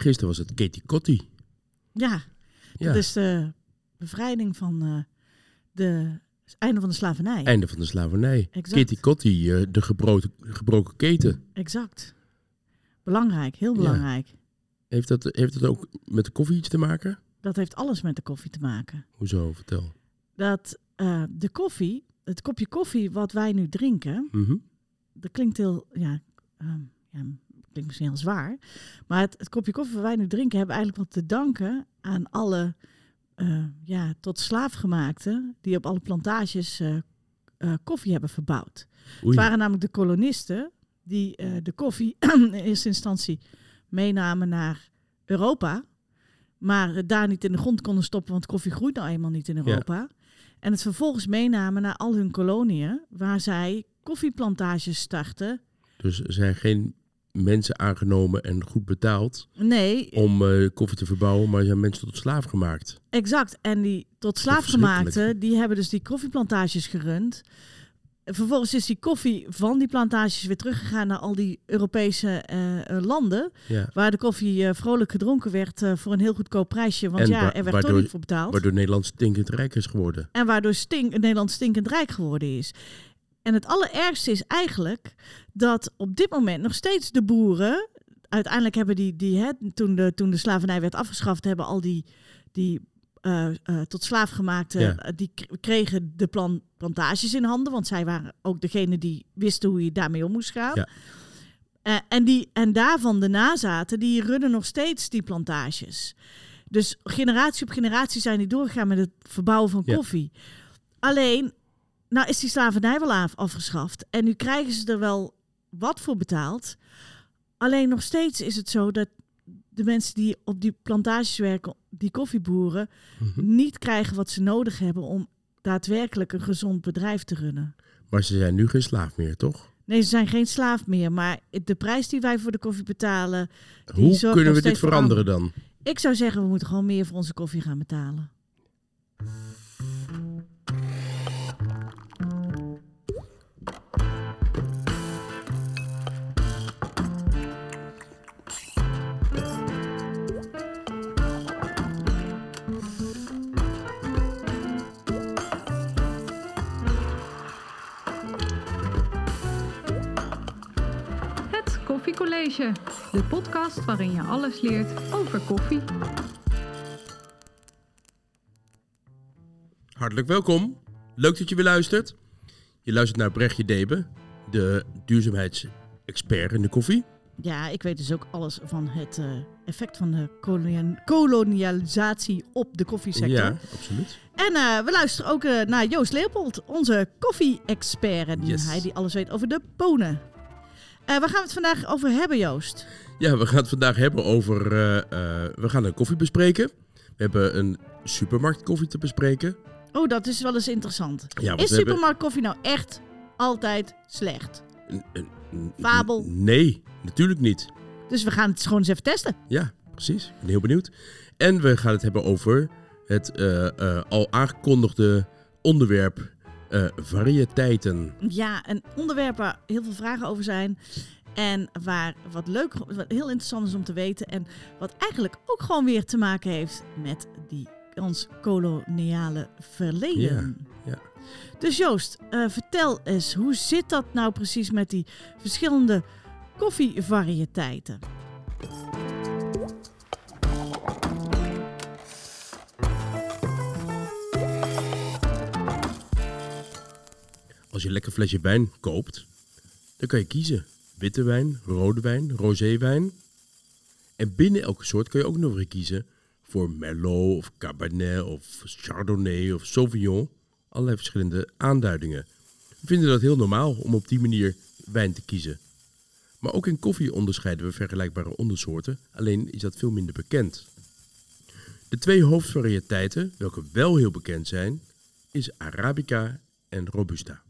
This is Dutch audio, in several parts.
gisteren was het Katie Kotti. Ja, Ja, dat is de bevrijding van eh, de het einde van de slavernij. einde van de slavernij. Exact. Kotti, eh, de gebroken, gebroken keten. Exact. Belangrijk, heel Ja. belangrijk. Heeft dat, heeft dat ook met de koffie iets te maken? Dat heeft alles met de koffie te maken. Hoezo? Vertel. Dat eh, de koffie, het kopje koffie wat wij nu drinken, Mhm. dat klinkt heel, ja, ehm, ja klinkt misschien heel zwaar. Maar het, het kopje koffie wat wij nu drinken, hebben eigenlijk wat te danken aan alle eh, ja, tot slaafgemaakten die op alle plantages eh, eh, koffie hebben verbouwd. Oei. Het waren namelijk de kolonisten die de koffie in eerste instantie meenamen naar Europa. Maar het daar niet in de grond konden stoppen, want koffie groeit nou eenmaal niet in Europa. En het vervolgens meenamen naar al hun koloniën, waar zij koffieplantages startten. Dus er zijn geen mensen aangenomen en goed betaald Nee, om eh, koffie te verbouwen, maar er zijn mensen tot slaaf gemaakt. exact. En die tot slaafgemaakten, verschrikkelijk? die hebben dus die koffieplantages gerund. Vervolgens is die koffie van die plantages weer teruggegaan naar al die Europese eh, eh, landen. Ja. Waar de koffie vrolijk gedronken werd voor een heel goedkoop prijsje. Want En ja, er werd toch niet voor betaald. Waardoor Nederland stinkend rijk is geworden. En waardoor stink, Nederland stinkend rijk geworden is. En het allerergste is eigenlijk dat op dit moment nog steeds de boeren. Uiteindelijk hebben die, die hè, toen, de, toen de slavernij werd afgeschaft, hebben al die, die eh, eh, tot slaafgemaakte, Ja. eh, die kregen de plan, plantages in handen. Want zij waren ook degene die wisten hoe je daarmee om moest gaan. Ja. En, die, en daarvan de nazaten, die runnen nog steeds die plantages. Dus generatie op generatie zijn die doorgegaan met het verbouwen van Ja. koffie. Alleen, nou is die slavernij wel af, afgeschaft. En nu krijgen ze er wel wat voor betaald. Alleen nog steeds is het zo dat de mensen die op die plantages werken, die koffieboeren, Mhm. niet krijgen wat ze nodig hebben om daadwerkelijk een gezond bedrijf te runnen. Maar ze zijn nu geen slaaf meer, toch? Nee, ze zijn geen slaaf meer, maar de prijs die wij voor de koffie betalen. Hoe kunnen we dit veranderen dan? Ik zou zeggen, we moeten gewoon meer voor onze koffie gaan betalen. Koffiecollege, de podcast waarin je alles leert over koffie. Hartelijk welkom. Leuk dat je weer luistert. Je luistert naar Brechtje Debe, de duurzaamheidsexpert in de koffie. Ja, ik weet dus ook alles van het eh, effect van de kolonia- kolonialisatie op de koffiesector. Ja, absoluut. En eh, we luisteren ook eh, naar Joost Leopold, onze koffie-expert. Yes. hij die alles weet over de bonen. Eh, waar gaan we het vandaag over hebben, Joost? Ja, we gaan het vandaag hebben over... eh, eh, we gaan een koffie bespreken. We hebben een supermarktkoffie te bespreken. Oh, dat is wel eens interessant. Ja, is we hebben- supermarktkoffie nou echt altijd slecht? Fabel. Nee, natuurlijk niet. Dus we gaan het gewoon eens even testen. Ja, precies. Ik ben heel benieuwd. En we gaan het hebben over het al aangekondigde onderwerp eh, variëteiten. Ja, een onderwerp waar heel veel vragen over zijn. En waar wat leuk, wat heel interessant is om te weten. En wat eigenlijk ook gewoon weer te maken heeft met die, ons koloniale verleden. Ja, ja. Dus Joost, eh, vertel eens, hoe zit dat nou precies met die verschillende koffievariëteiten? Als je een lekker flesje wijn koopt, dan kan je kiezen. Witte wijn, rode wijn, roséwijn. En binnen elke soort kan je ook nog weer kiezen voor Merlot of Cabernet of Chardonnay of Sauvignon. Allerlei verschillende aanduidingen. We vinden dat heel normaal om op die manier wijn te kiezen. Maar ook in koffie onderscheiden we vergelijkbare ondersoorten, alleen is dat veel minder bekend. De twee hoofdvariëteiten, welke wel heel bekend zijn, is Arabica en Robusta.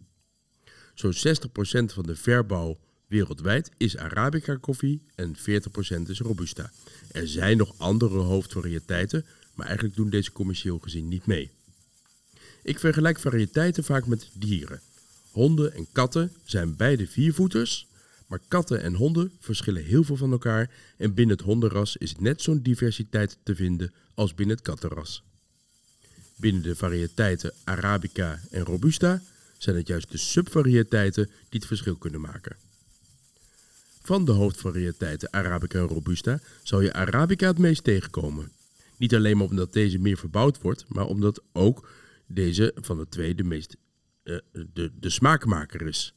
Zo'n 60% van de verbouw wereldwijd is Arabica koffie en 40% is Robusta. Er zijn nog andere hoofdvariëteiten, maar eigenlijk doen deze commercieel gezien niet mee. Ik vergelijk variëteiten vaak met dieren. Honden en katten zijn beide viervoeters, Maar katten en honden verschillen heel veel van elkaar en binnen het hondenras is net zo'n diversiteit te vinden als binnen het kattenras. Binnen de variëteiten Arabica en Robusta zijn het juist de subvariëteiten die het verschil kunnen maken. Van de hoofdvariëteiten Arabica en Robusta zal je Arabica het meest tegenkomen. Niet alleen omdat deze meer verbouwd wordt, maar omdat ook deze van de twee de meest uh, de, de smaakmaker is.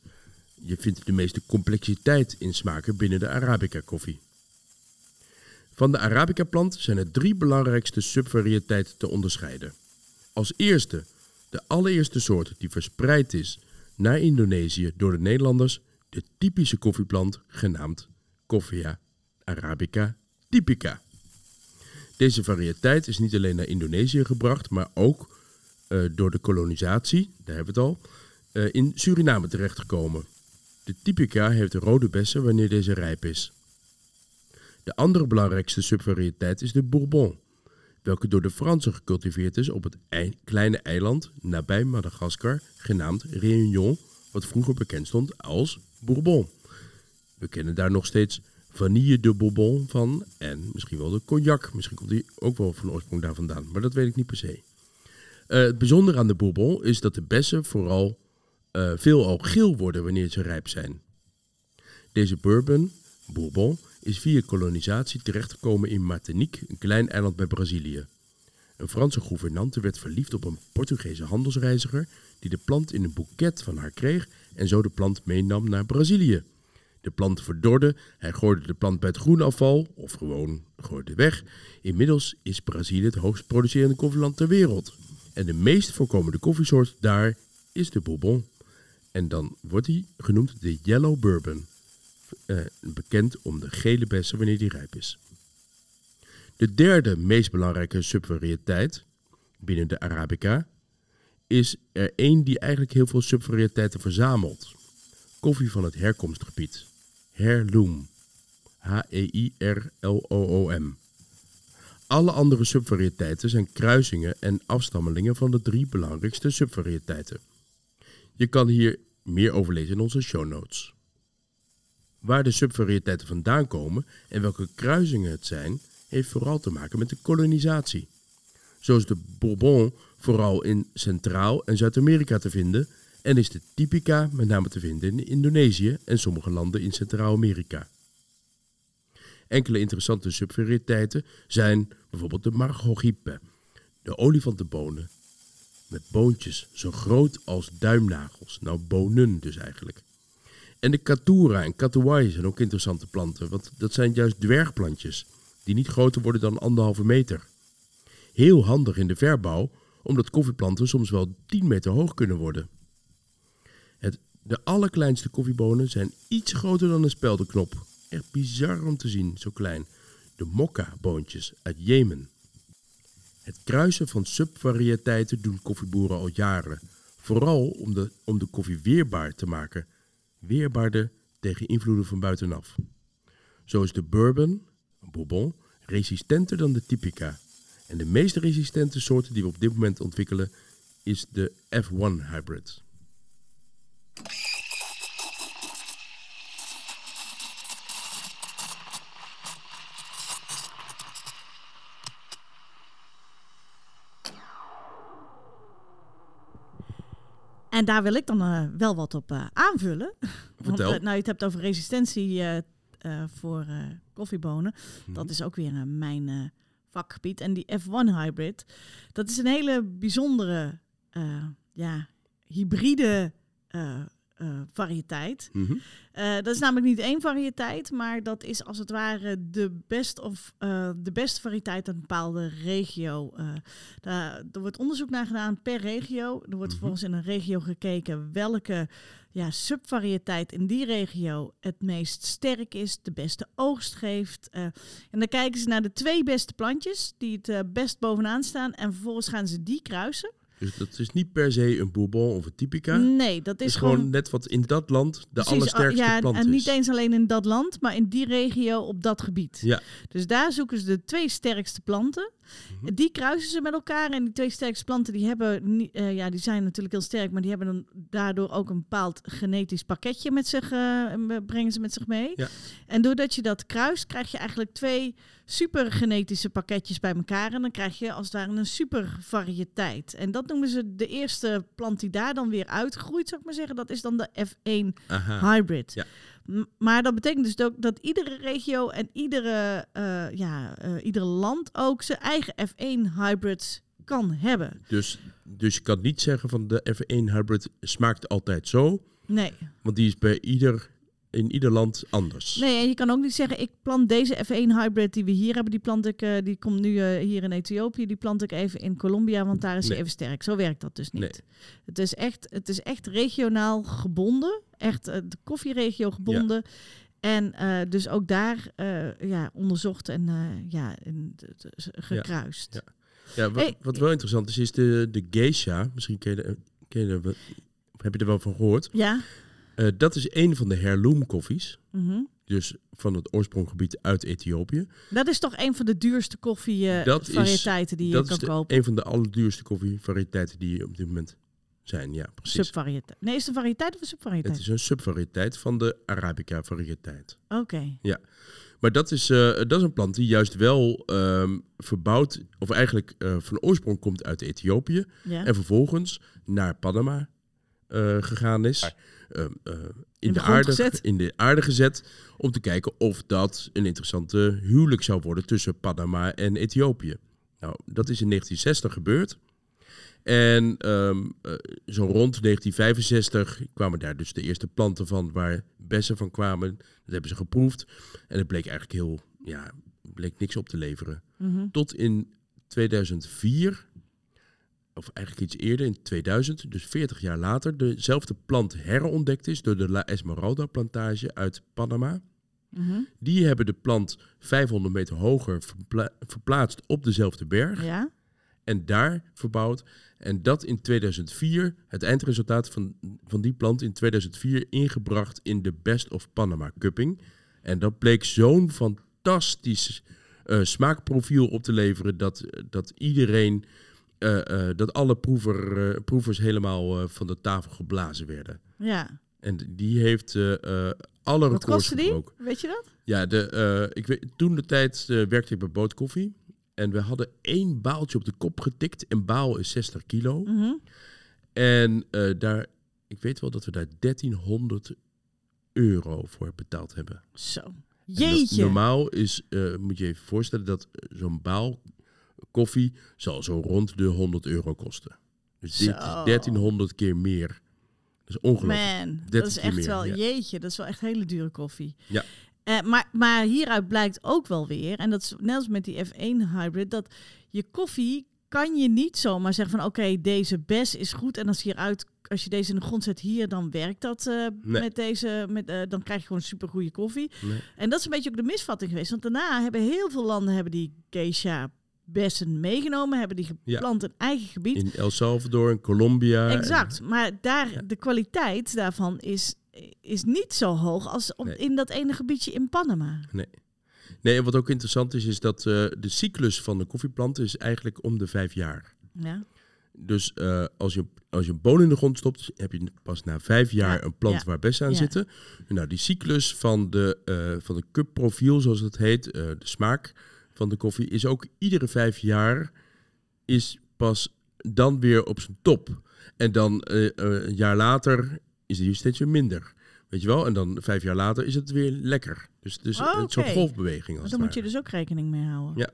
Je vindt de meeste complexiteit in smaken binnen de Arabica koffie. Van de Arabica plant zijn er drie belangrijkste subvariëteiten te onderscheiden. Als eerste de allereerste soort die verspreid is naar Indonesië door de Nederlanders, de typische koffieplant genaamd Coffea arabica typica. Deze variëteit is niet alleen naar Indonesië gebracht, maar ook uh, door de kolonisatie, daar hebben we het al, uh, in Suriname terechtgekomen. De typica heeft rode bessen wanneer deze rijp is. De andere belangrijkste subvariëteit is de Bourbon, welke door de Fransen gecultiveerd is op het kleine eiland nabij Madagaskar, genaamd Réunion, wat vroeger bekend stond als Bourbon. We kennen daar nog steeds vanille de Bourbon van en misschien wel de cognac. Misschien komt die ook wel van oorsprong daar vandaan, maar dat weet ik niet per se. Uh, het bijzondere aan de Bourbon is dat de bessen vooral uh, veelal geel worden wanneer ze rijp zijn. Deze bourbon, Bourbon, is via kolonisatie terechtgekomen in Martinique, een klein eiland bij Brazilië. Een Franse gouvernante werd verliefd op een Portugese handelsreiziger die de plant in een boeket van haar kreeg en zo de plant meenam naar Brazilië. De plant verdorde, hij gooide de plant bij het groenafval, of gewoon gooide weg. Inmiddels is Brazilië het hoogst producerende koffieland ter wereld. En de meest voorkomende koffiesoort daar is de Bourbon. En dan wordt hij genoemd de Yellow Bourbon. Uh, bekend om de gele bessen wanneer die rijp is. De derde meest belangrijke subvariëteit binnen de Arabica is er één die eigenlijk heel veel subvariëteiten verzamelt. Koffie van het herkomstgebied. Heirloom. H-E-I-R-L-O-O-M. Alle andere subvariëteiten zijn kruisingen en afstammelingen van de drie belangrijkste subvariëteiten. Je kan hier meer over lezen in onze show notes. Waar de subvariëteiten vandaan komen en welke kruisingen het zijn, heeft vooral te maken met de kolonisatie. Zo is de Bourbon vooral in Centraal- en Zuid-Amerika te vinden en is de Typica met name te vinden in Indonesië en sommige landen in Centraal-Amerika. Enkele interessante subvariëteiten zijn bijvoorbeeld de Margogipe, de olifantenbonen, met boontjes zo groot als duimnagels, nou bonen dus eigenlijk. En de Katura en Katuai zijn ook interessante planten, want dat zijn juist dwergplantjes die niet groter worden dan anderhalve meter. Heel handig in de verbouw, omdat koffieplanten soms wel 10 meter hoog kunnen worden. Het, de allerkleinste koffiebonen zijn iets groter dan een speldenknop. Echt bizar om te zien, zo klein. De mokka-boontjes uit Jemen. Het kruisen van subvariëteiten doen koffieboeren al jaren. Vooral om de, om de koffie weerbaar te maken. Weerbaarder tegen invloeden van buitenaf. Zo is de bourbon, bourbon, resistenter dan de typica. En de meest resistente soort die we op dit moment ontwikkelen is de F1 hybrid. En daar wil ik dan uh, wel wat op uh, aanvullen. Vertel. Want, uh, nou, je het hebt over resistentie voor koffiebonen. Mhm. Dat is ook weer mijn vakgebied. En die F1 hybrid, dat is een hele bijzondere, ja, hybride uh, variëteit. Mhm. Uh, dat is namelijk niet één variëteit, maar dat is als het ware de, best of, uh, de beste variëteit uit een bepaalde regio. Daar, er wordt onderzoek naar gedaan per regio. Er wordt Mhm. vervolgens in een regio gekeken welke ja, subvariëteit in die regio het meest sterk is, de beste oogst geeft. en dan kijken ze naar de twee beste plantjes die het best bovenaan staan en vervolgens gaan ze die kruisen. Dus dat is niet per se een bourbon of een typica. Nee, dat is is gewoon gewoon... net wat in dat land de precies, allersterkste ja, plant en niet is. eens alleen in dat land, maar in die regio op dat gebied. Ja. Dus daar zoeken ze de twee sterkste planten. Mhm. Die kruisen ze met elkaar. En die twee sterkste planten die hebben, eh, ja, die zijn natuurlijk heel sterk, maar die hebben dan daardoor ook een bepaald genetisch pakketje met zich, eh, brengen ze met zich mee. Ja. En doordat je dat kruist, krijg je eigenlijk twee super genetische pakketjes bij elkaar. En dan krijg je als het ware een super variëteit. En dat noemen ze de eerste plant die daar dan weer uitgroeit, zou ik maar zeggen. Dat is dan de F1 Aha. hybrid. Ja. Maar dat betekent dus ook dat iedere regio en iedere, eh, ja, eh, iedere land ook zijn eigen F1 hybrids kan hebben. Dus, dus je kan niet zeggen van de F1 hybrid smaakt altijd zo. Nee. Want die is bij ieder, in ieder land anders. nee, en je kan ook niet zeggen, ik plant deze F1 hybrid die we hier hebben, die plant ik, eh, die komt nu eh, hier in Ethiopië, die plant ik even in Colombia, want daar is hij even sterk. Zo werkt dat dus niet. Nee. Het, is echt, het is echt regionaal gebonden, echt eh, de koffieregio gebonden. En eh, dus ook daar ja, onderzocht en ja, en gekruist. Ja. Ja, wat, Hey. wat wel interessant is, is de, de geisha. Misschien ken je, de- ken je de- heb je er wel van gehoord. Ja. Eh, dat is een van de heirloom koffies. mhm. Dus van het oorspronggebied uit Ethiopië. Dat is toch een van de duurste Dat is- koffievarieteiten die je dat kan is de- kopen. een van de allerduurste koffievarieteiten die op dit moment zijn. Ja, precies. Subvariëteit. Nee, is het een variëteit of een subvariëteit? Het is een subvariëteit van de Arabica variëteit. Oké. Maar dat is, eh, dat is een plant die juist wel ehm, verbouwd, of eigenlijk eh, van oorsprong komt uit Ethiopië. Ja. En vervolgens naar Panama eh, gegaan is. Ehm, eh, in, de aarde, gezet. in de aarde gezet. Om te kijken of dat een interessante huwelijk zou worden tussen Panama en Ethiopië. Nou, dat is in 1960 gebeurd. En ehm, eh, zo rond 1965 kwamen daar dus de eerste planten van waar bessen van kwamen. Dat hebben ze geproefd. En het bleek eigenlijk heel, ja, bleek niks op te leveren. Mhm. Tot in 2004, of eigenlijk iets eerder, in 2000, dus 40 jaar later, dezelfde plant herontdekt is door de La Esmeralda plantage uit Panama. Mhm. Die hebben de plant 500 meter hoger verpla- verplaatst op dezelfde berg Ja. en daar verbouwd. En dat in 2004, het eindresultaat van, van die plant in 2004 ingebracht in de Best of Panama Cupping. En dat bleek zo'n fantastisch eh, smaakprofiel op te leveren dat, dat iedereen, eh, eh, dat alle proever, eh, proevers helemaal van de tafel geblazen werden. Ja. En die heeft alle Wat records kostte die? gebroken. Weet je dat? Ja, de, ik weet, toen de tijd werkte ik bij Bootkoffie. En we hadden één baaltje op de kop getikt. Een baal is 60 kilo. Mhm. En daar, ik weet wel dat we daar 1300 euro voor betaald hebben. Zo. En Jeetje. normaal is, moet je even voorstellen dat zo'n baal koffie zal zo rond de 100 euro kosten. Dus dit is Zo. 1300 keer meer. Dat is ongelooflijk. Man, dat 30 is echt meer, wel, ja. jeetje, dat is wel echt hele dure koffie. Ja. Eh, maar, maar hieruit blijkt ook wel weer, en dat is net als met die F1 hybrid, dat je koffie kan je niet zomaar zeggen van oké, deze bes is goed en als hieruit, als je deze in de grond zet hier, dan werkt dat eh, Nee. met deze, met, eh, dan krijg je gewoon super goede koffie. Nee. En dat is een beetje ook de misvatting geweest, want daarna hebben heel veel landen hebben die geisha bessen meegenomen, hebben die Ja. geplant in eigen gebied. In El Salvador en Colombia. Exact, maar daar, Ja. de kwaliteit daarvan is, is niet zo hoog als op, Nee. in dat ene gebiedje in Panama. Nee. Nee, en wat ook interessant is, is dat eh, de cyclus van de koffieplant is eigenlijk om de vijf jaar. Ja. Dus eh, als, je, als je een boon in de grond stopt, heb je pas na vijf jaar Ja, een plant ja, waar bessen aan ja. zitten. Nou, die cyclus van de, eh van de cupprofiel, zoals het heet, de smaak van de koffie, is ook iedere vijf jaar is pas dan weer op zijn top. En dan eh, eh, een jaar later is die steeds weer minder. Weet je wel? En dan vijf jaar later is het weer lekker. Dus, dus Oh, het zo'n oké. golfbeweging. Als het daar moet je dus ook rekening mee houden. Ja.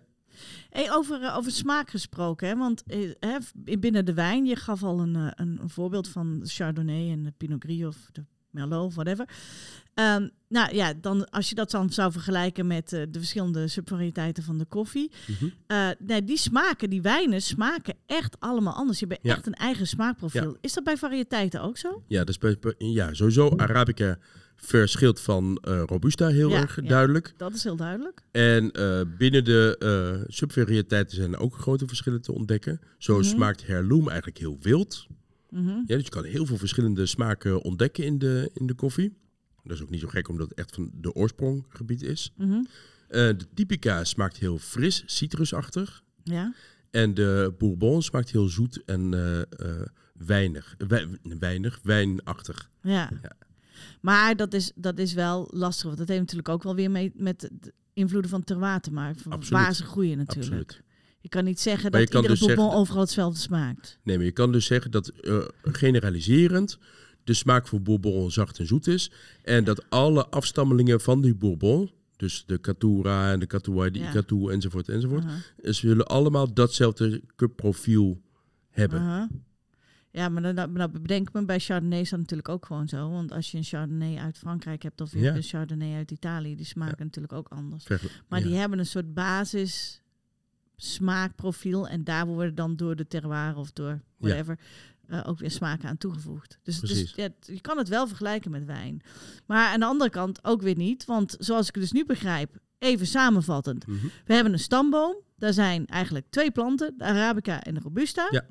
Hey, over, eh, over smaak gesproken, hè? want eh, hè, binnen de wijn, je gaf al een, een, een voorbeeld van Chardonnay en de Pinot Gris of de Merlot, whatever. Ehm, nou ja, dan, als je dat dan zou vergelijken met eh, de verschillende subvarieteiten van de koffie. Mhm. eh, nee, die smaken, die wijnen smaken echt allemaal anders. Je hebt Ja. echt een eigen smaakprofiel. Is dat bij variëteiten ook zo? Ja, bij, bij- ja, sowieso Arabica verschilt van eh, Robusta heel Ja, erg ja. duidelijk. Dat is heel duidelijk. En binnen de subvarieteiten zijn er ook grote verschillen te ontdekken. Zo Mhm. smaakt Heirloom eigenlijk heel wild. Mhm. Ja, dus je kan heel veel verschillende smaken ontdekken in de, in de koffie. Dat is ook niet zo gek, omdat het echt van de oorspronggebied is. Mhm. Eh, de Typica smaakt heel fris, citrusachtig. Ja. En de Bourbon smaakt heel zoet en eh, eh, weinig, wij- weinig, wijnachtig. Ja. Ja. Maar dat is, dat is wel lastig. Want dat heeft natuurlijk ook wel weer mee met de invloeden van terroir te maken. Van Absoluut. waar ze groeien natuurlijk. Absoluut. Je kan niet zeggen Maar dat iedere dus bourbon overal hetzelfde smaakt. Nee, maar je kan dus zeggen dat generaliserend de smaak van Bourbon zacht en zoet is. En dat alle afstammelingen van die Bourbon, dus de Catura en de Catuai, de Ja. Icatu enzovoort enzovoort, Aha. ze zullen allemaal datzelfde cupprofiel hebben. Ja, maar dan, dan bedenk me, bij Chardonnay is dat natuurlijk ook gewoon zo. Want als je een Chardonnay uit Frankrijk hebt of je Ja. een Chardonnay uit Italië, die smaken natuurlijk ook anders. Vergel- Maar ja. die hebben een soort basis smaakprofiel en daar worden dan door de terroir of door whatever eh, ook weer smaken aan toegevoegd. Dus, dus ja, je kan het wel vergelijken met wijn. Maar aan de andere kant ook weer niet, want zoals ik het dus nu begrijp, even samenvattend. Mhm. We hebben een stamboom, daar zijn eigenlijk twee planten, de Arabica en de Robusta. Ja.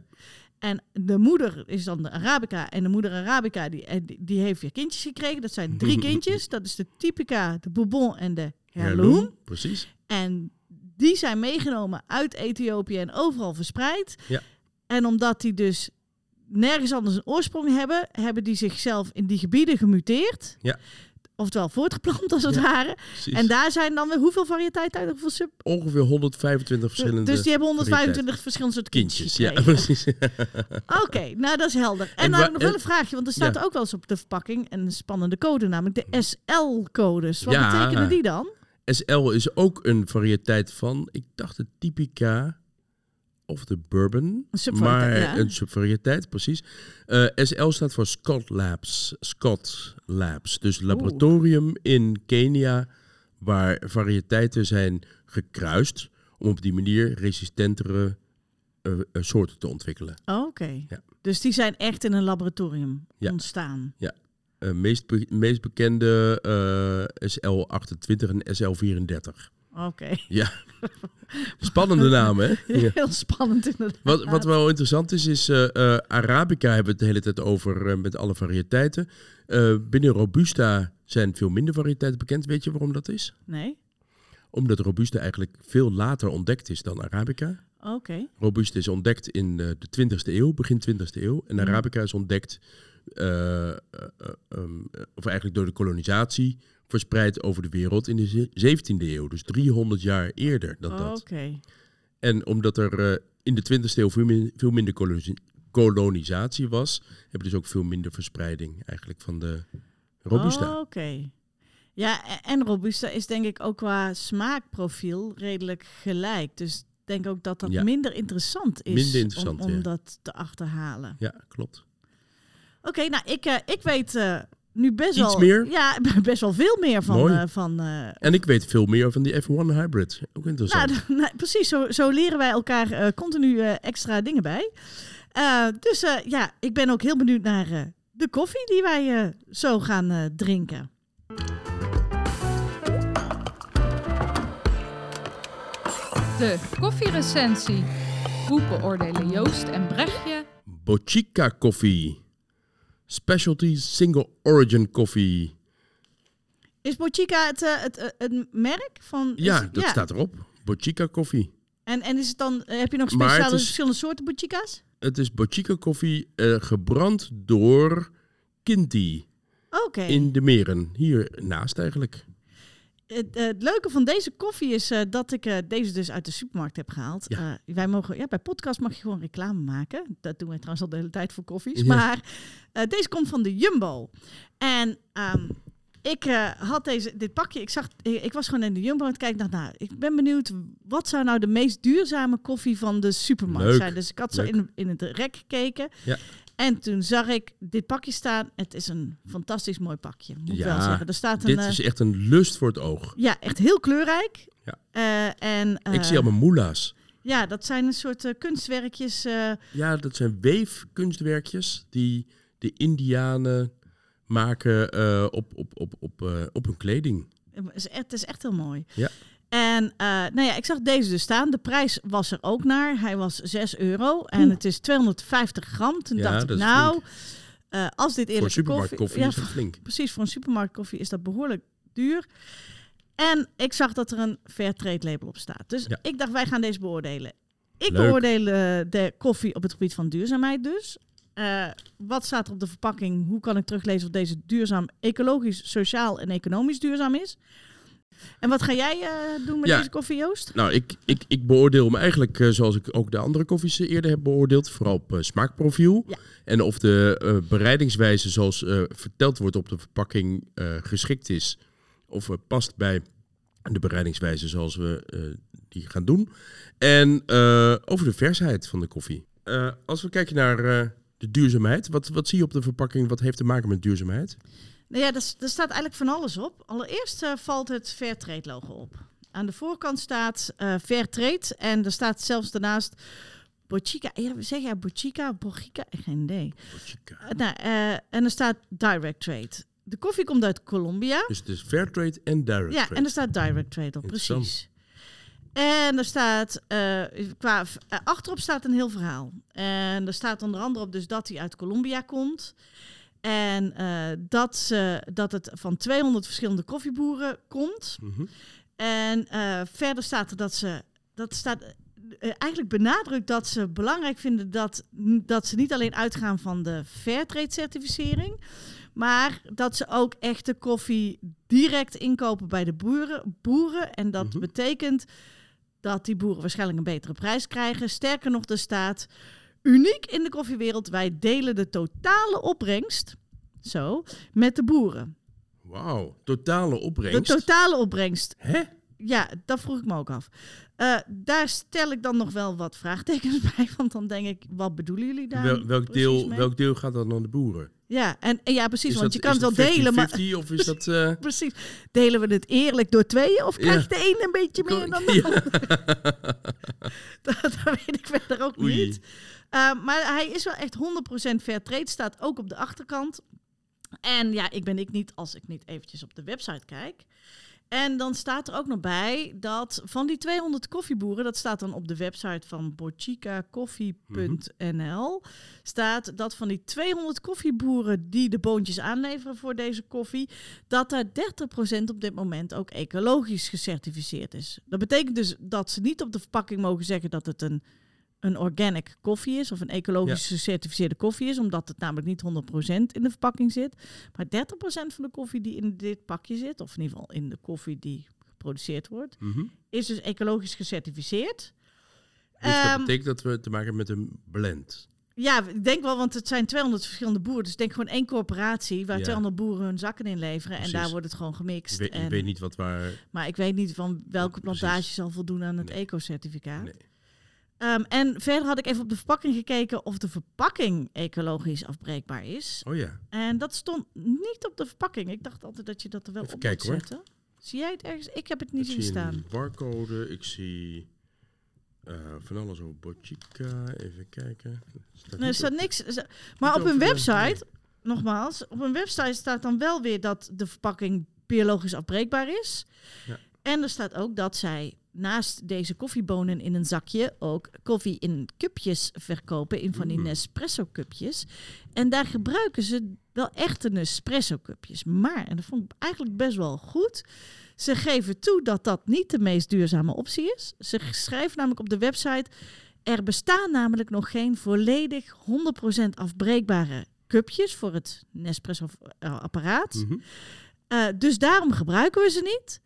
En de moeder is dan de Arabica. En de moeder Arabica die, eh, die- die heeft weer kindjes gekregen. Dat zijn drie kindjes. Dat is de Typica, de Bourbon en de. Heirloom, precies. En die zijn meegenomen uit Ethiopië en overal verspreid. Ja. En omdat die dus nergens anders een oorsprong hebben, hebben die zichzelf in die gebieden gemuteerd. Ja. Oftewel voortgeplant als het Ja, ware. precies. En daar zijn dan weer hoeveel variëteiten uit? Hoeveel sub? Ongeveer 125 verschillende Dus die hebben 125 verschillende soorten kindjes. kindjes. Ja, precies. Oké, nou dat is helder. En, En nou wa- nog wel en- een vraagje, want er staat Ja. ook wel eens op de verpakking een spannende code, namelijk de SL-codes. Wat Ja. betekenen die dan? SL is ook een variëteit van, ik dacht de Typica of de Bourbon. Maar ja. een subvariëteit, precies. Eh, SL staat voor Scott Labs. Scott Labs. Dus laboratorium in Kenia waar variëteiten zijn gekruist om op die manier resistentere eh, eh, soorten te ontwikkelen. Oh, Oké. Ja. Dus die zijn echt in een laboratorium Ja. ontstaan. Eh, meest, be- meest bekende eh, SL28 en SL34. Oké. Ja, spannende namen, hè? Ja. Heel spannend inderdaad. Wat, wat wel interessant is, is eh, eh, Arabica hebben we het de hele tijd over eh, met alle variëteiten. Binnen Robusta zijn veel minder variëteiten bekend. Weet je waarom dat is? Nee? Omdat Robusta eigenlijk veel later ontdekt is dan Arabica. Oké. Robusta is ontdekt in de 20e eeuw, begin 20e eeuw. En Mhm. Arabica is ontdekt, eh, eh, eh, ehm, eh, of eigenlijk door de kolonisatie, verspreid over de wereld in de ze- 17e eeuw. Dus 300 jaar eerder dan dat. Oké. En omdat er eh, in de 20e eeuw veel, min- veel minder koloni- kolonisatie was, hebben we dus ook veel minder verspreiding eigenlijk van de Robusta. Oké. Ja, en Robusta is denk ik ook qua smaakprofiel redelijk gelijk. Dus ik denk ook dat dat Ja. minder interessant is Minder interessant, om, om ja. dat te achterhalen. Ja, klopt. Oké, nou ik, eh, ik weet eh, nu best Iets wel... meer? Ja, best wel veel meer van... Mooi. eh, van eh, En ik weet veel meer van die F1 Hybrid. Ook interessant. nou, nou, precies, zo, zo leren wij elkaar eh, continu eh, extra dingen bij. Eh, dus eh, ja, ik ben ook heel benieuwd naar eh, de koffie die wij eh, zo gaan eh, drinken. De koffierecensie. Hoe beoordelen Joost en Brechtje Bochica koffie. Specialty Single Origin koffie. Is Bochica het, eh, het, eh, het merk van... Ja, dat staat erop. Bochica koffie. En, en is het dan, eh, heb je nog speciale is- verschillende soorten Bochica's? Het is Bochica koffie gebrand door Kinti Oké. in de meren. Hier naast eigenlijk. Het, het leuke van deze koffie is eh, dat ik eh, deze dus uit de supermarkt heb gehaald. Ja. Eh, wij mogen, ja, bij podcast mag je gewoon reclame maken. Dat doen wij trouwens al de hele tijd voor koffies. Ja. Maar deze komt van de Jumbo. En ehm, ik had deze, dit pakje, ik, zag, ik, ik was gewoon in de Jumbo aan het kijken. Dacht, nou, ik ben benieuwd, wat zou nou de meest duurzame koffie van de supermarkt Leuk. zijn? Dus ik had zo Leuk. in, in het rek gekeken. Ja. En toen zag ik dit pakje staan. Het is een fantastisch mooi pakje, moet Ja, wel zeggen. Er staat een, Dit eh, is echt een lust voor het oog. ja, echt heel kleurrijk. Ja. Eh, en, Ik eh, zie allemaal moela's. Ja, dat zijn een soort eh, kunstwerkjes. eh, Ja, dat zijn weefkunstwerkjes die de Indianen maken eh, op, op, op, op, eh, op hun kleding. Het is echt, het is echt heel mooi. Ja. En eh, nou ja, ik zag deze dus staan. De prijs was er ook naar. Hij was 6 euro. En het is 250 gram. Toen Ja, dacht ik, nou, eh, als dit Voor eerlijke supermarktkoffie ja, is dat flink. precies, voor een supermarktkoffie is dat behoorlijk duur. En ik zag dat er een Fairtrade label op staat. Dus Ja. ik dacht, wij gaan deze beoordelen. Ik Leuk. beoordeel eh, de koffie op het gebied van duurzaamheid dus. Wat staat er op de verpakking? Hoe kan ik teruglezen of deze duurzaam, ecologisch, sociaal en economisch duurzaam is? En wat ga jij eh, doen met Ja. deze koffie, Joost? Nou, ik, ik, ik beoordeel me eigenlijk eh, zoals ik ook de andere koffies eh, eerder heb beoordeeld. Vooral op smaakprofiel. Ja. En of de bereidingswijze zoals verteld wordt op de verpakking geschikt is. Of past bij de bereidingswijze zoals we die gaan doen. En over de versheid van de koffie. Als we kijken naar de duurzaamheid. Wat, wat zie je op de verpakking? Wat heeft te maken met duurzaamheid? Nou ja, er, er staat eigenlijk van alles op. Allereerst eh, valt het Fairtrade logo op. Aan de voorkant staat eh Fairtrade en er staat zelfs daarnaast Bochica. Ja, zeg jij Bochica of Bochica? Geen idee. Eh, nou, en er staat Direct Trade. De koffie komt uit Colombia. Dus het is Fairtrade en Direct Ja, Trade. en er staat Direct Trade op, precies. En er staat, qua, achterop staat een heel verhaal. En er staat onder andere op dus dat hij uit Colombia komt. En eh, dat, ze, dat het van 200 verschillende koffieboeren komt. Mhm. En eh, verder staat er dat ze, dat staat eh, eigenlijk benadrukt dat ze belangrijk vinden dat, dat ze niet alleen uitgaan van de Fairtrade certificering, maar dat ze ook echte koffie direct inkopen bij de boeren. boeren. En dat Mhm. betekent dat die boeren waarschijnlijk een betere prijs krijgen. Sterker nog, er staat uniek in de koffiewereld, wij delen de totale opbrengst zo, met de boeren. Wauw, totale opbrengst. De totale opbrengst Hè? ja, dat vroeg ik me ook af. Eh, daar stel ik dan nog wel wat vraagtekens bij. Want dan denk ik, wat bedoelen jullie daar? Wel, welk, deel, mee? welk deel gaat dan aan de boeren? Ja, en, en ja, precies. Is want dat- je kan het wel delen, maar 50-50 of is dat... eh, precies. Delen we het eerlijk door tweeën? Of Ja. krijgt de een een beetje meer dan de ander? dat, dat weet ik verder ook Oei. niet. Eh, maar hij is wel echt 100% fair trade. Staat ook op de achterkant. En ja, ik ben ik niet als ik niet eventjes op de website kijk. En dan staat er ook nog bij dat van die 200 koffieboeren, dat staat dan op de website van bochicacoffee.nl, staat dat van die 200 koffieboeren die de boontjes aanleveren voor deze koffie, dat er 30% op dit moment ook ecologisch gecertificeerd is. Dat betekent dus dat ze niet op de verpakking mogen zeggen dat het een, een organic koffie is of een ecologisch gecertificeerde koffie is, omdat het namelijk niet 100% in de verpakking zit. Maar 30% van de koffie die in dit pakje zit, of in ieder geval in de koffie die geproduceerd wordt, mhm. is dus ecologisch gecertificeerd. Dus dat Ehm, betekent dat we te maken hebben met een blend. Ja, ik denk wel, want het zijn 200 verschillende boeren. Dus ik denk gewoon één corporatie waar Ja. 200 boeren hun zakken in leveren. En daar wordt het gewoon gemixt. weet, je en, weet niet wat waar... Maar ik weet niet van welke plantage zal voldoen aan het Nee. eco-certificaat. Nee. Ehm, en verder had ik even op de verpakking gekeken of de verpakking ecologisch afbreekbaar is. Oh ja. En dat stond niet op de verpakking. Ik dacht altijd dat je dat er wel Even op kijken, moet zetten. Zie jij het ergens? Ik heb het niet ik zien zie staan. een barcode. Ik zie eh, van alles over Bochica. Even kijken. Staat Nee, er staat op- niks. sta- Maar op hun website, nogmaals, op hun website staat dan wel weer dat de verpakking biologisch afbreekbaar is. Ja. En er staat ook dat zij naast deze koffiebonen in een zakje ook koffie in cupjes verkopen, in van die Mm. Nespresso cupjes. En daar gebruiken ze wel echte Nespresso cupjes. Maar, en dat vond ik eigenlijk best wel goed, ze geven toe dat dat niet de meest duurzame optie is. Ze schrijven namelijk op de website, er bestaan namelijk nog geen volledig 100% afbreekbare cupjes voor het Nespresso-apparaat. Mhm. Eh, dus daarom gebruiken we ze niet.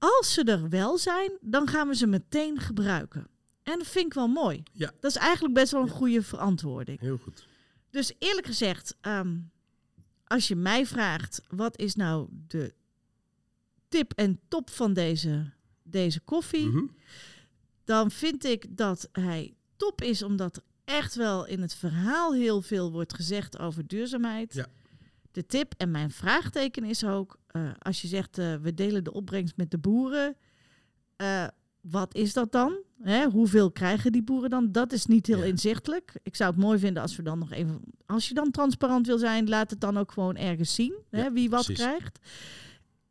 Als ze er wel zijn, dan gaan we ze meteen gebruiken. En dat vind ik wel mooi. Ja. Dat is eigenlijk best wel een goede verantwoording. Heel goed. Dus eerlijk gezegd, ehm, als je mij vraagt, wat is nou de tip en top van deze, deze koffie? Mhm. dan vind ik dat hij top is, omdat er echt wel in het verhaal heel veel wordt gezegd over duurzaamheid. Ja. De tip en mijn vraagteken is ook, eh, als je zegt eh, we delen de opbrengst met de boeren, eh, wat is dat dan? Hè, hoeveel krijgen die boeren dan? Dat is niet heel Ja. inzichtelijk. Ik zou het mooi vinden als we dan nog even... Als je dan transparant wil zijn, laat het dan ook gewoon ergens zien. Hè, Ja, wie wat precies. krijgt.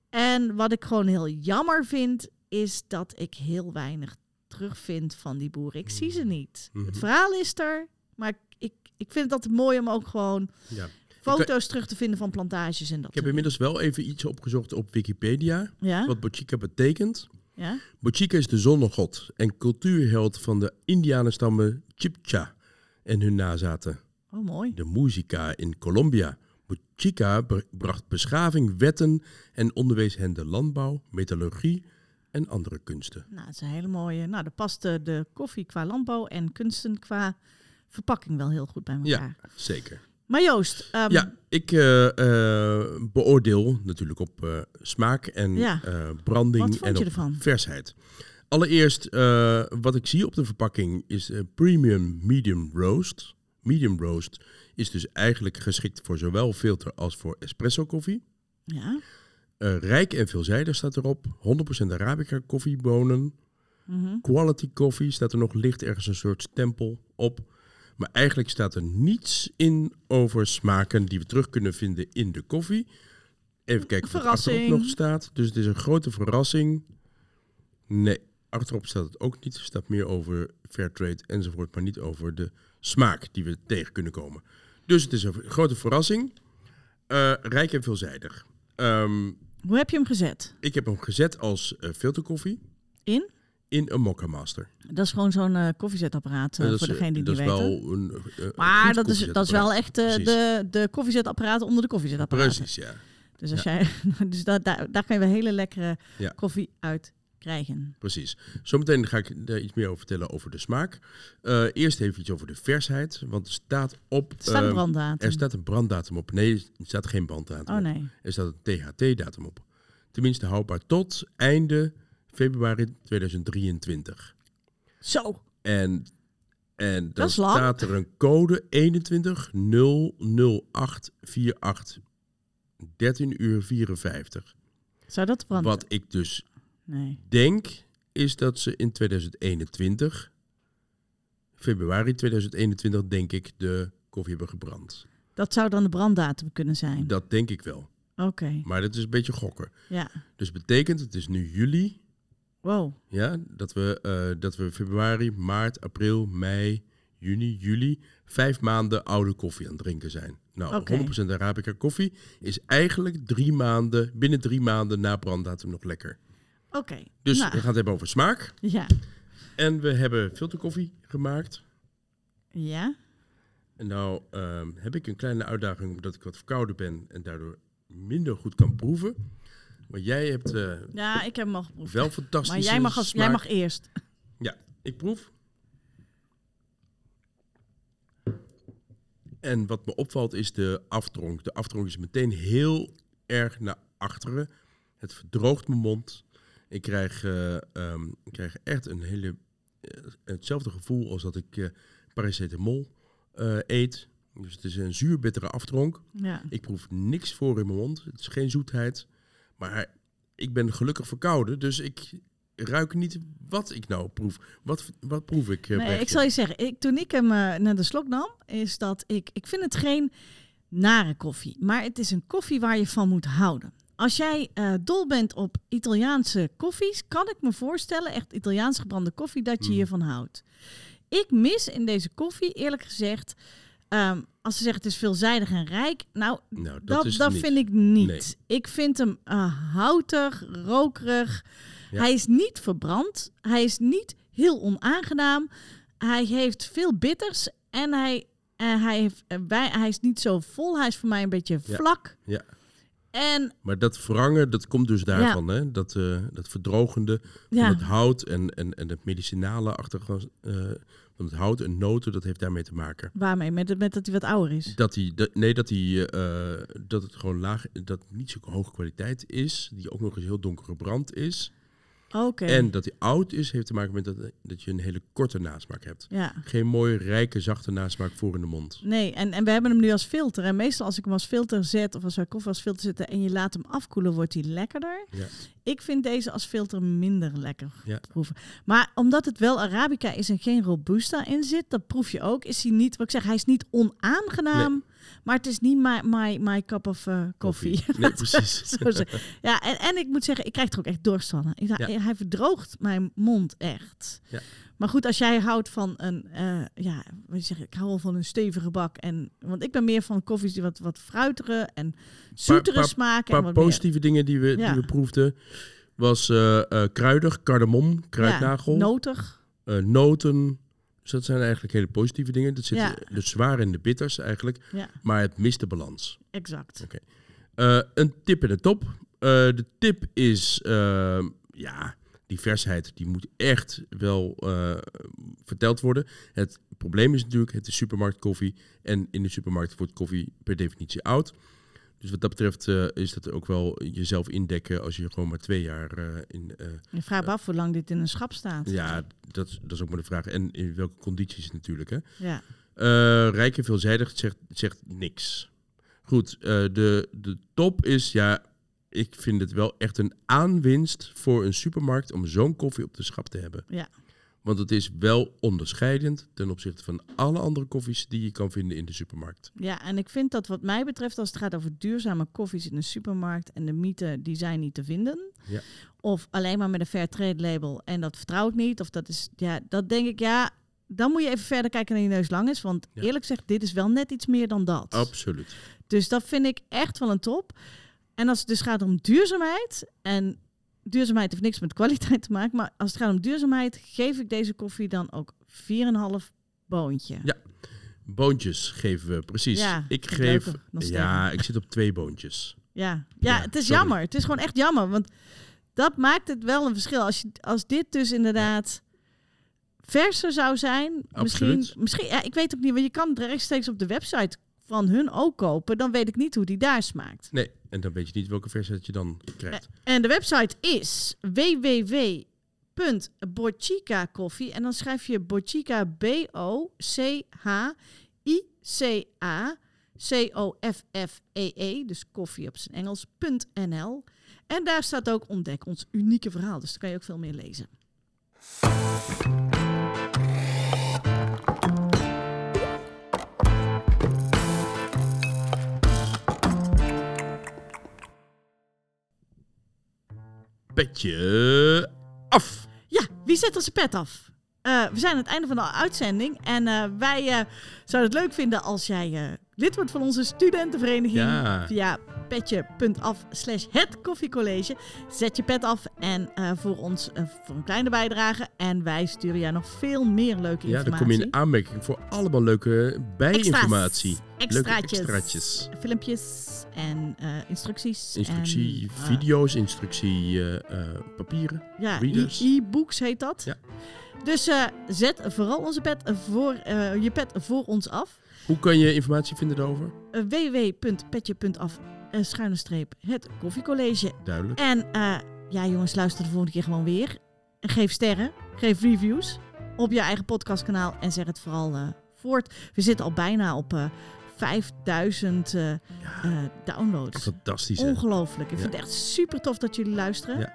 En wat ik gewoon heel jammer vind, is dat ik heel weinig terugvind van die boeren. Ik zie ze niet. Mhm. Het verhaal is er, maar ik, ik vind het altijd mooi om ook gewoon Ja. Foto's terug te vinden van plantages en dat. Ik heb inmiddels wel even iets opgezocht op Wikipedia. Ja, Wat Bochica betekent. ja. Bochica is de zonnegod en cultuurheld van de Indianenstammen Chipcha en hun nazaten. Oh, mooi. De Musica in Colombia. Bochica br- bracht beschaving, wetten en onderwees hen de landbouw, metallurgie en andere kunsten. Nou, het is een hele mooie. Nou, daar past de, de koffie qua landbouw en kunsten qua verpakking wel heel goed bij elkaar. Ja, zeker. Maar Joost, ehm, Ja, ik eh, eh, beoordeel natuurlijk op eh, smaak en Ja. branding en je op ervan? versheid. Allereerst, wat ik zie op de verpakking is premium medium roast. Medium roast is dus eigenlijk geschikt voor zowel filter als voor espresso koffie. ja. Rijk en veelzijdig staat erop. 100% Arabica koffiebonen. mhm. Quality coffee staat er nog licht ergens een soort stempel op. Maar eigenlijk staat er niets in over smaken die we terug kunnen vinden in de koffie. Even kijken wat er achterop nog staat. Dus het is een grote verrassing. Nee, achterop staat het ook niet. Er staat meer over Fairtrade enzovoort, maar niet over de smaak die we tegen kunnen komen. Dus het is een grote verrassing. Eh, rijk en veelzijdig. Ehm, Hoe heb je hem gezet? ik heb hem gezet als eh, filterkoffie In? In een Mokka Master. Dat is gewoon zo'n eh, koffiezetapparaat, eh, dat voor degene die dat niet is weten. wel een, eh, Maar dat is, dat is wel echt eh, de, de koffiezetapparaten onder de koffiezetapparaten. Precies, ja. Dus, als jij, dus dat, daar, daar kan je wel hele lekkere Ja. koffie uit krijgen. Precies. Zometeen ga ik daar iets meer over vertellen over de smaak. Eh, eerst even iets over de versheid. Want er staat op... Er staat een eh, branddatum. er staat een branddatum op. Nee, er staat geen branddatum oh op. nee. Er staat een THT-datum op. Tenminste houdbaar tot einde februari 2023. Zo. En, en dan Dat is lang. staat er een code 21 00848 13 uur 54. Zou dat brand? Wat ik dus Nee. denk, is dat ze in 2021, februari 2021, denk ik, de koffie hebben gebrand. Dat zou dan de branddatum kunnen zijn. Dat denk ik wel. Oké. Maar dat is een beetje gokken. Ja. Dus betekent, het is nu juli, Wow. ja, dat we, eh, dat we februari, maart, april, mei, juni, juli, vijf maanden oude koffie aan het drinken zijn. Nou, Oké. 100% Arabica koffie is eigenlijk drie maanden, binnen drie maanden na branddatum nog lekker. Oké. Dus Nou, we gaan het hebben over smaak. ja. En we hebben filterkoffie gemaakt. Ja. En nou ehm, heb ik een kleine uitdaging omdat ik wat verkouden ben en daardoor minder goed kan proeven. Maar jij hebt eh, Ja, ik heb hem al geproefd. wel fantastische maar jij mag, als, jij mag eerst. Ja, ik proef. En wat me opvalt is de aftronk. De aftronk is meteen heel erg naar achteren. Het verdroogt mijn mond. Ik krijg, eh, ehm, ik krijg echt een hele, eh, hetzelfde gevoel als dat ik paracetamol eet. Dus het is een zuurbittere aftronk. Ja. Ik proef niks voor in mijn mond. Het is geen zoetheid. Maar ik ben gelukkig verkouden, dus ik ruik niet wat ik nou proef. Wat, wat proef ik? eh, Nee, ik zal je zeggen, ik, toen ik hem eh, naar de slok nam, is dat ik, ik vind het geen nare koffie, maar het is een koffie waar je van moet houden. Als jij eh, dol bent op Italiaanse koffies, kan ik me voorstellen, echt Italiaans gebrande koffie, dat je Mm. hiervan houdt. Ik mis in deze koffie, eerlijk gezegd, ehm, als ze zeggen het is veelzijdig en rijk, nou, Nou, dat, dat, vind ik niet. Nee. Ik vind hem eh, houtig, rokerig. Ja. Hij is niet verbrand. Hij is niet heel onaangenaam. Hij heeft veel bitters. En hij, eh, hij, heeft, eh, wij, hij is niet zo vol. Hij is voor mij een beetje vlak. Ja. En Maar dat verrangen, dat komt dus daarvan, hè? Dat, dat verdrogende van het hout en, en, en het medicinale achtergrond eh, van het hout en noten, dat heeft daarmee te maken. waarmee? Met, met dat hij wat ouder is. Dat, dat- nee, dat, die, eh, dat het gewoon laag, dat niet zo hoge kwaliteit is, die ook nog eens heel donker gebrand is. En dat die oud is, heeft te maken met dat, dat je een hele korte nasmaak hebt. Ja. Geen mooie, rijke, zachte nasmaak voor in de mond. Nee, en, en we hebben hem nu als filter. En meestal als ik hem als filter zet, of als wij koffie als filter zetten en je laat hem afkoelen, wordt hij lekkerder. Ja. Ik vind deze als filter minder lekker Ja. proeven. Maar omdat het wel Arabica is en geen Robusta in zit, dat proef je ook, is hij niet, wat ik zeg, hij is niet onaangenaam, maar het is niet my, my, my cup of eh, koffie. Nee, precies. Zeg- ja, en, en ik moet zeggen, ik krijg er ook echt dorst van. Ik- Ja. Hij verdroogt mijn mond echt. Ja. Maar goed, als jij houdt van een, eh, ja, wat je zegt, ik hou wel van een stevige bak. En, want ik ben meer van koffies die wat, wat fruitere en zoetere paar- smaken. Een en paar meer- positieve dingen die we, Ja. die we proefden. Was eh eh, kruidig, cardamom, kruidnagel, Ja, notig. eh, noten. Dus dat zijn eigenlijk hele positieve dingen. Dat zit Ja. de zwaar in de bitters eigenlijk. Ja, Maar het mist de balans. exact. Eh, een tip en een top. Eh, de tip is, eh, ja, die versheid, die moet echt wel eh, verteld worden. Het probleem is natuurlijk, het is supermarktkoffie. En in de supermarkt wordt koffie per definitie oud. Dus wat dat betreft eh, is dat ook wel jezelf indekken als je gewoon maar twee jaar eh, in... eh, Je vraagt me af hoe lang dit in een schap staat. ja, dat, is- dat is ook maar de vraag. En in welke condities natuurlijk, hè. Ja. Rijk en veelzijdig zegt, zegt niks. Goed, de, de top is, ja, ik vind het wel echt een aanwinst voor een supermarkt om zo'n koffie op de schap te hebben. Ja. Want het is wel onderscheidend ten opzichte van alle andere koffies die je kan vinden in de supermarkt. Ja, en ik vind dat wat mij betreft, als het gaat over duurzame koffies in de supermarkt en de mythe, die zijn niet te vinden. Ja. Of alleen maar met een fair trade label en dat vertrouw ik niet. Of dat is, ja, dat denk ik, ja, dan moet je even verder kijken naar je neus lang is. Want Ja. eerlijk gezegd, dit is wel net iets meer dan dat. Absoluut. Dus dat vind ik echt wel een top. En als het dus gaat om duurzaamheid, en duurzaamheid heeft niks met kwaliteit te maken, maar als het gaat om duurzaamheid, geef ik deze koffie dan ook 4,5 boontje. Ja, Boontjes geven we, precies. Ja, ik geef, leuker, ja, ik zit op twee boontjes. Ja, ja, Ja, het is sorry. jammer. Het is gewoon echt jammer. Want dat maakt het wel een verschil. Als, je, als dit dus inderdaad verser zou zijn. Misschien, misschien ja, ik weet ook niet, want je kan het rechtstreeks op de website van hun ook kopen. Dan weet ik niet hoe die daar smaakt. Nee, en dan weet je niet welke versie je dan krijgt. En de website is www.bochica koffie. En dan schrijf je Bochica B-O-C-H-I-C-A C-O-F-F-E-E. Dus koffie op zijn Engels. .nl. En daar staat ook ontdek ons unieke verhaal. Dus daar kan je ook veel meer lezen. Petje af. Ja, wie zet er zijn pet af? Eh, we zijn aan het einde van de uitzending. En eh, wij eh, zouden het leuk vinden als jij lid wordt van onze studentenvereniging. Ja. Via petje.af slash het koffiecollege. Zet je pet af en eh, voor ons eh, voor een kleine bijdrage. En wij sturen jou nog veel meer leuke Ja, dan informatie. kom je in aanmerking voor allemaal leuke bijinformatie. Extra's. Leuke Extraatjes. extraatjes. Filmpjes en eh, instructies. Instructie, en, video's, instructie, papieren. Ja, e- e-books heet dat. Ja. Dus zet vooral onze pet voor, je pet voor ons af. Hoe kan je informatie vinden daarover? Www.petje.af eh, schuine streep het koffiecollege. Duidelijk. En eh, ja jongens, luister de volgende keer gewoon weer. Geef sterren, geef reviews op je eigen podcastkanaal en zeg het vooral eh, voort. We zitten al bijna op eh 5000 eh, Ja, downloads. fantastisch. hè? Ongelooflijk. Ik Ja. vind het echt super tof dat jullie luisteren. Ja.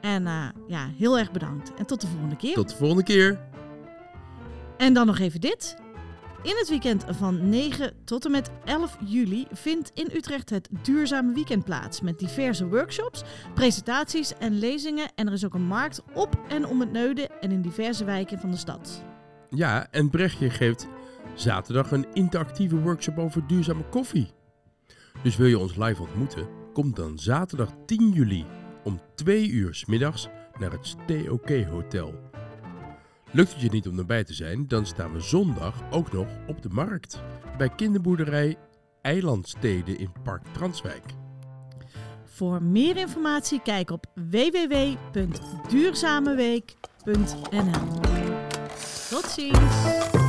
En ja, heel erg bedankt. En tot de volgende keer. Tot de volgende keer. En dan nog even dit. In het weekend van 9 tot en met 11 juli vindt in Utrecht het Duurzame Weekend plaats. Met diverse workshops, presentaties en lezingen. En er is ook een markt op en om het Neuden en in diverse wijken van de stad. Ja, en Brechtje geeft zaterdag een interactieve workshop over duurzame koffie. Dus wil je ons live ontmoeten? Kom dan zaterdag 10 juli om 2 uur 's middags naar het Stay OK Hotel. Lukt het je niet om erbij te zijn, dan staan we zondag ook nog op de markt. Bij kinderboerderij Eilandsteden in Park Transwijk. Voor meer informatie kijk op www.duurzameweek.nl. Tot ziens!